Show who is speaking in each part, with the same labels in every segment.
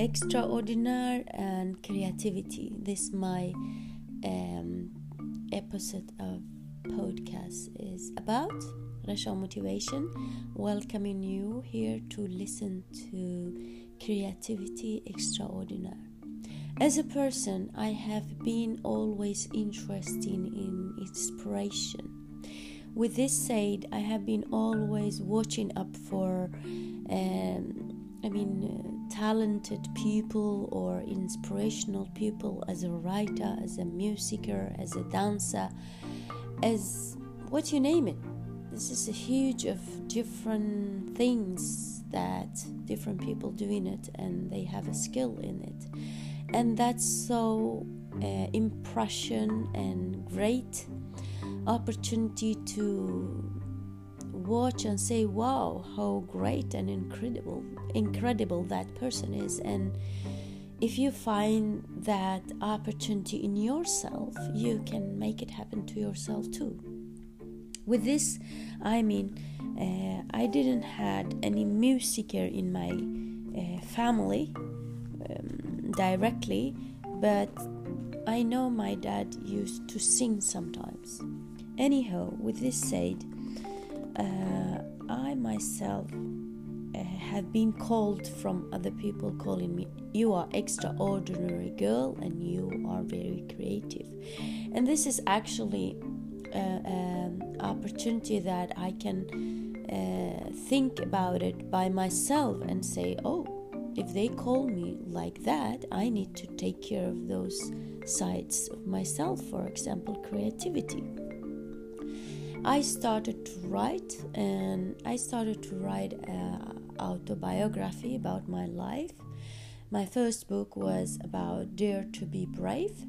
Speaker 1: extraordinary and creativity. This my um, episode of podcast is about Rasha Motivation. Welcoming you here to listen to creativity extraordinary. As a person, I have been always interested in inspiration. With this said, I have been always watching up for, um, I mean, uh, talented people or inspirational people as a writer, as a musicer, as a dancer, as what you name it. This is a huge of different things that different people doing it and they have a skill in it and that's so uh, impression and great opportunity to watch and say wow how great and incredible incredible that person is. And if you find that opportunity in yourself you can make it happen to yourself too. With this i mean uh, i didn't had any musicer in my uh, family um, directly but i know my dad used to sing sometimes. Anyhow with this said uh, i myself uh, have been called from other people calling me you are extraordinary girl and you are very creative. And this is actually an uh, um, opportunity that i can uh, think about it by myself and say oh if they call me like that i need to take care of those sides of myself for example creativity i started to write and i started to write a, autobiography about my life. My first book was about Dare to Be Brave.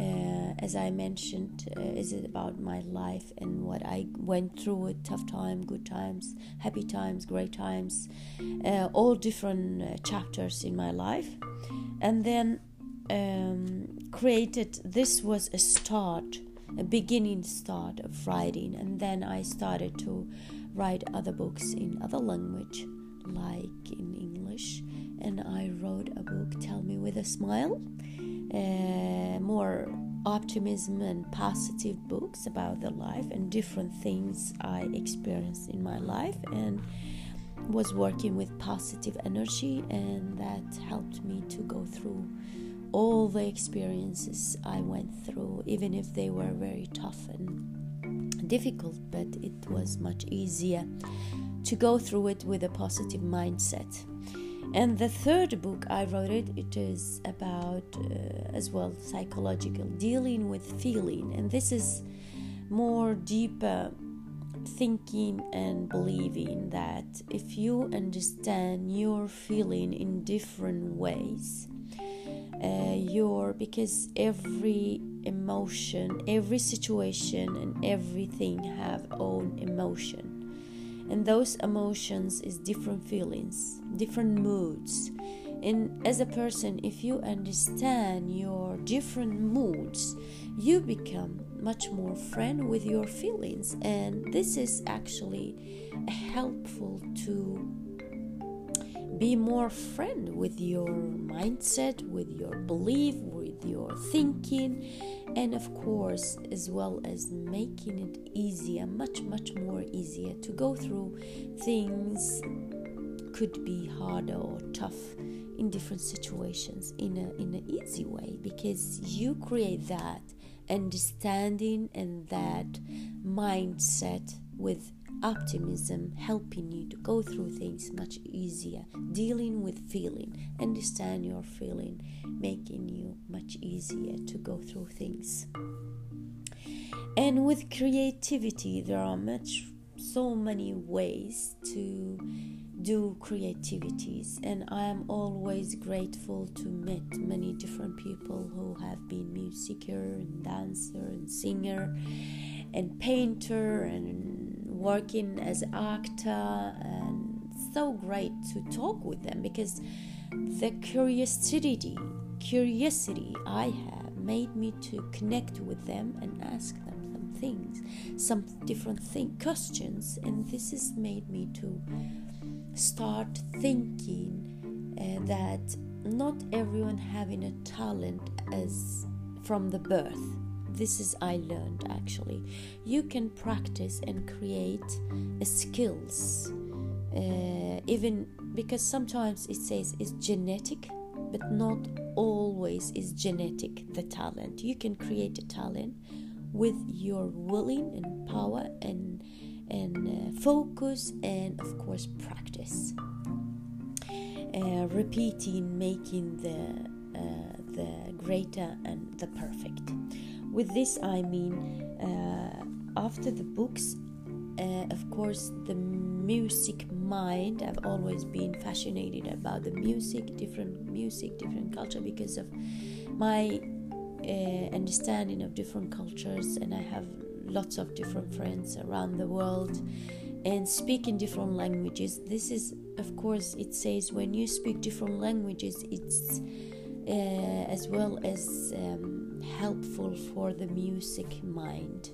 Speaker 1: Uh, as I mentioned, uh, is it about my life and what I went through with tough times, good times, happy times, great times, uh, all different uh, chapters in my life. And then um, created, this was a start, a beginning start of writing. And then I started to write other books in other language like in English, and I wrote a book, Tell Me with a Smile, uh, more optimism and positive books about the life and different things I experienced in my life, and was working with positive energy, and that helped me to go through all the experiences I went through, even if they were very tough and difficult, but it was much easier to go through it with a positive mindset. And the third book I wrote it, it is about uh, as well psychological dealing with feeling, and this is more deeper thinking and believing that if you understand your feeling in different ways, uh, your because every emotion, every situation, and everything have own emotion. And those emotions is different feelings different moods. And as a person if you understand your different moods you become much more friend with your feelings. And this is actually helpful to be more friend with your mindset with your belief with your thinking and of course as well as making it easier much much more easier to go through things. Could be harder or tough in different situations in a in an easy way because you create that understanding and that mindset with optimism helping you to go through things much easier. Dealing with feeling understand your feeling making you much easier to go through things. And with creativity there are much so many ways to do creativities. And i am always grateful to meet many different people who have been musicer and dancer and singer and painter and working as actor and so great to talk with them because the curiosity curiosity I have made me to connect with them and ask them some things some different thing questions. And this has made me to start thinking uh, that not everyone having a talent as from the birth this is i learned actually. You can practice and create skills uh, even because sometimes it says it's genetic but not always is genetic the talent. You can create a talent with your willing and power and and uh, focus and of course practice. Uh, repeating making the uh, the greater and the perfect with this i mean uh, after the books uh, of course the music mind i've always been fascinated about the music different music different culture because of my uh, understanding of different cultures and i have lots of different friends around the world and speak in different languages. This is of course it says when you speak different languages it's as well as um, helpful for the music mind.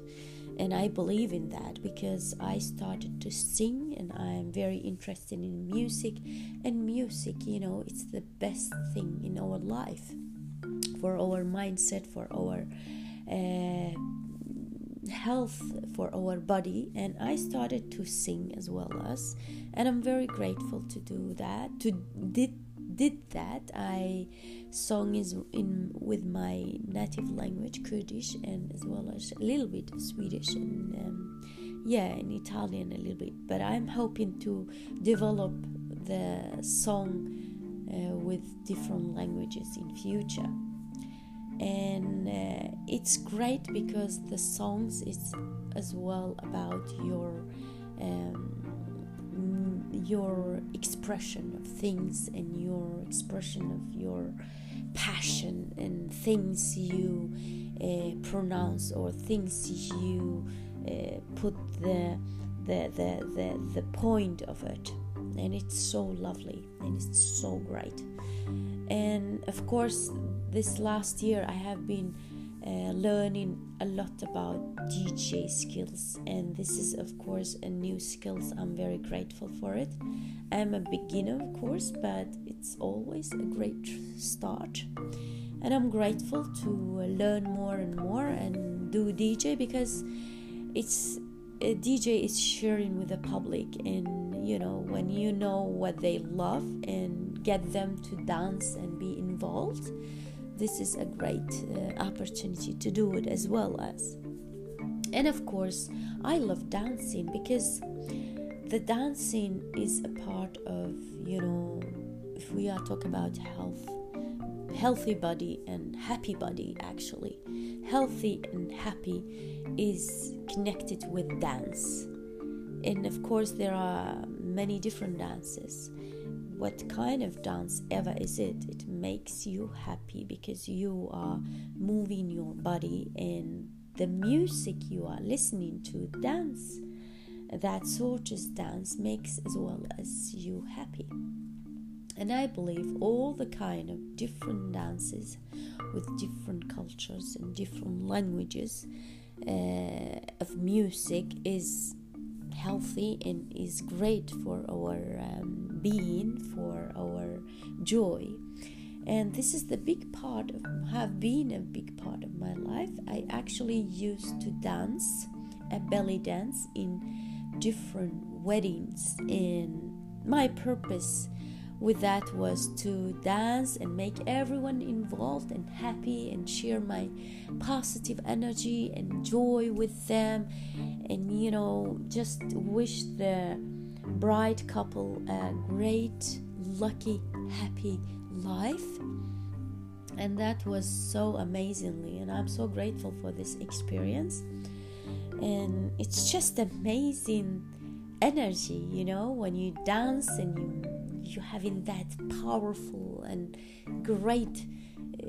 Speaker 1: And I believe in that because I started to sing and I am very interested in music. And music you know it's the best thing in our life for our mindset for our uh, health for our body. And i started to sing as well as and i'm very grateful to do that. To did did that i song is in with my native language kurdish and as well as a little bit of swedish and um, yeah in italian a little bit. But i'm hoping to develop the song uh, with different languages in future. And uh, it's great because the songs is as well about your um, your expression of things and your expression of your passion and things you uh, pronounce or things you uh, put the, the the the the point of it. And it's so lovely and it's so great and of course this last year i have been uh, learning a lot about dj skills. And this is of course a new skills. I'm very grateful for it. I'm a beginner of course but it's always a great start. And i'm grateful to learn more and more and do dj because it's a dj is sharing with the public. And you know when you know what they love and get them to dance and be involved this is a great uh, opportunity to do it as well as. And of course, I love dancing because the dancing is a part of, you know, if we are talking about health, healthy body and happy body actually. Healthy and happy is connected with dance. And of course, there are many different dances what kind of dance ever is it it makes you happy because you are moving your body and the music you are listening to. Dance that sort of dance makes as well as you happy. And i believe all the kind of different dances with different cultures and different languages uh, of music is healthy and is great for our um, being for our joy. And this is the big part of have been a big part of my life. I actually used to dance a belly dance in different weddings. And my purpose with that was to dance and make everyone involved and happy and share my positive energy and joy with them. And you know just wish the bride couple a great lucky happy life. And that was so amazingly and i'm so grateful for this experience. And it's just amazing energy you know when you dance and you you having that powerful and great uh,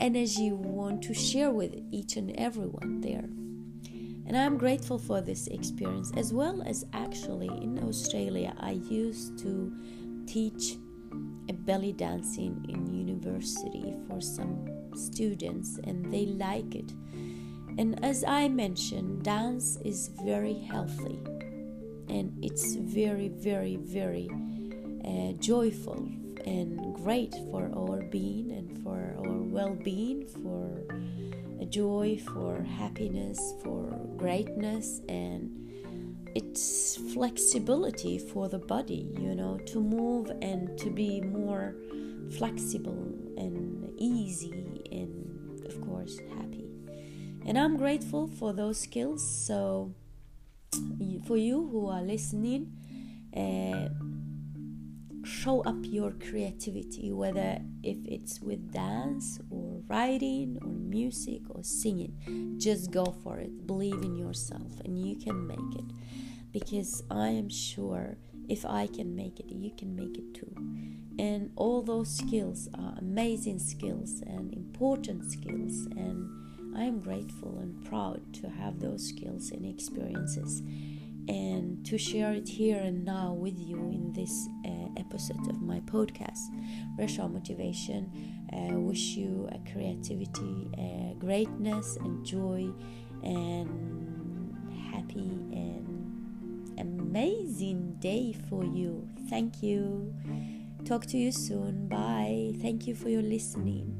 Speaker 1: energy you want to share with each and everyone there and i'm grateful for this experience as well as actually in australia i used to teach belly dancing in university for some students and they like it. And as i mentioned dance is very healthy and it's very very very uh, joyful and great for our being and for our well-being for joy for happiness for greatness and it's flexibility for the body you know to move and to be more flexible and easy and of course happy. And i'm grateful for those skills so for you who are listening uh, show up your creativity whether if it's with dance or writing or music or singing just go for it. Believe in yourself and you can make it. Because i am sure if i can make it you can make it too. And all those skills are amazing skills and important skills and i am grateful and proud to have those skills and experiences and to share it here and now with you in this uh, episode of my podcast. Rashaw Motivation uh, wish you a creativity uh, greatness and joy and happy and amazing day for you. Thank you. Talk to you soon. Bye. Thank you for your listening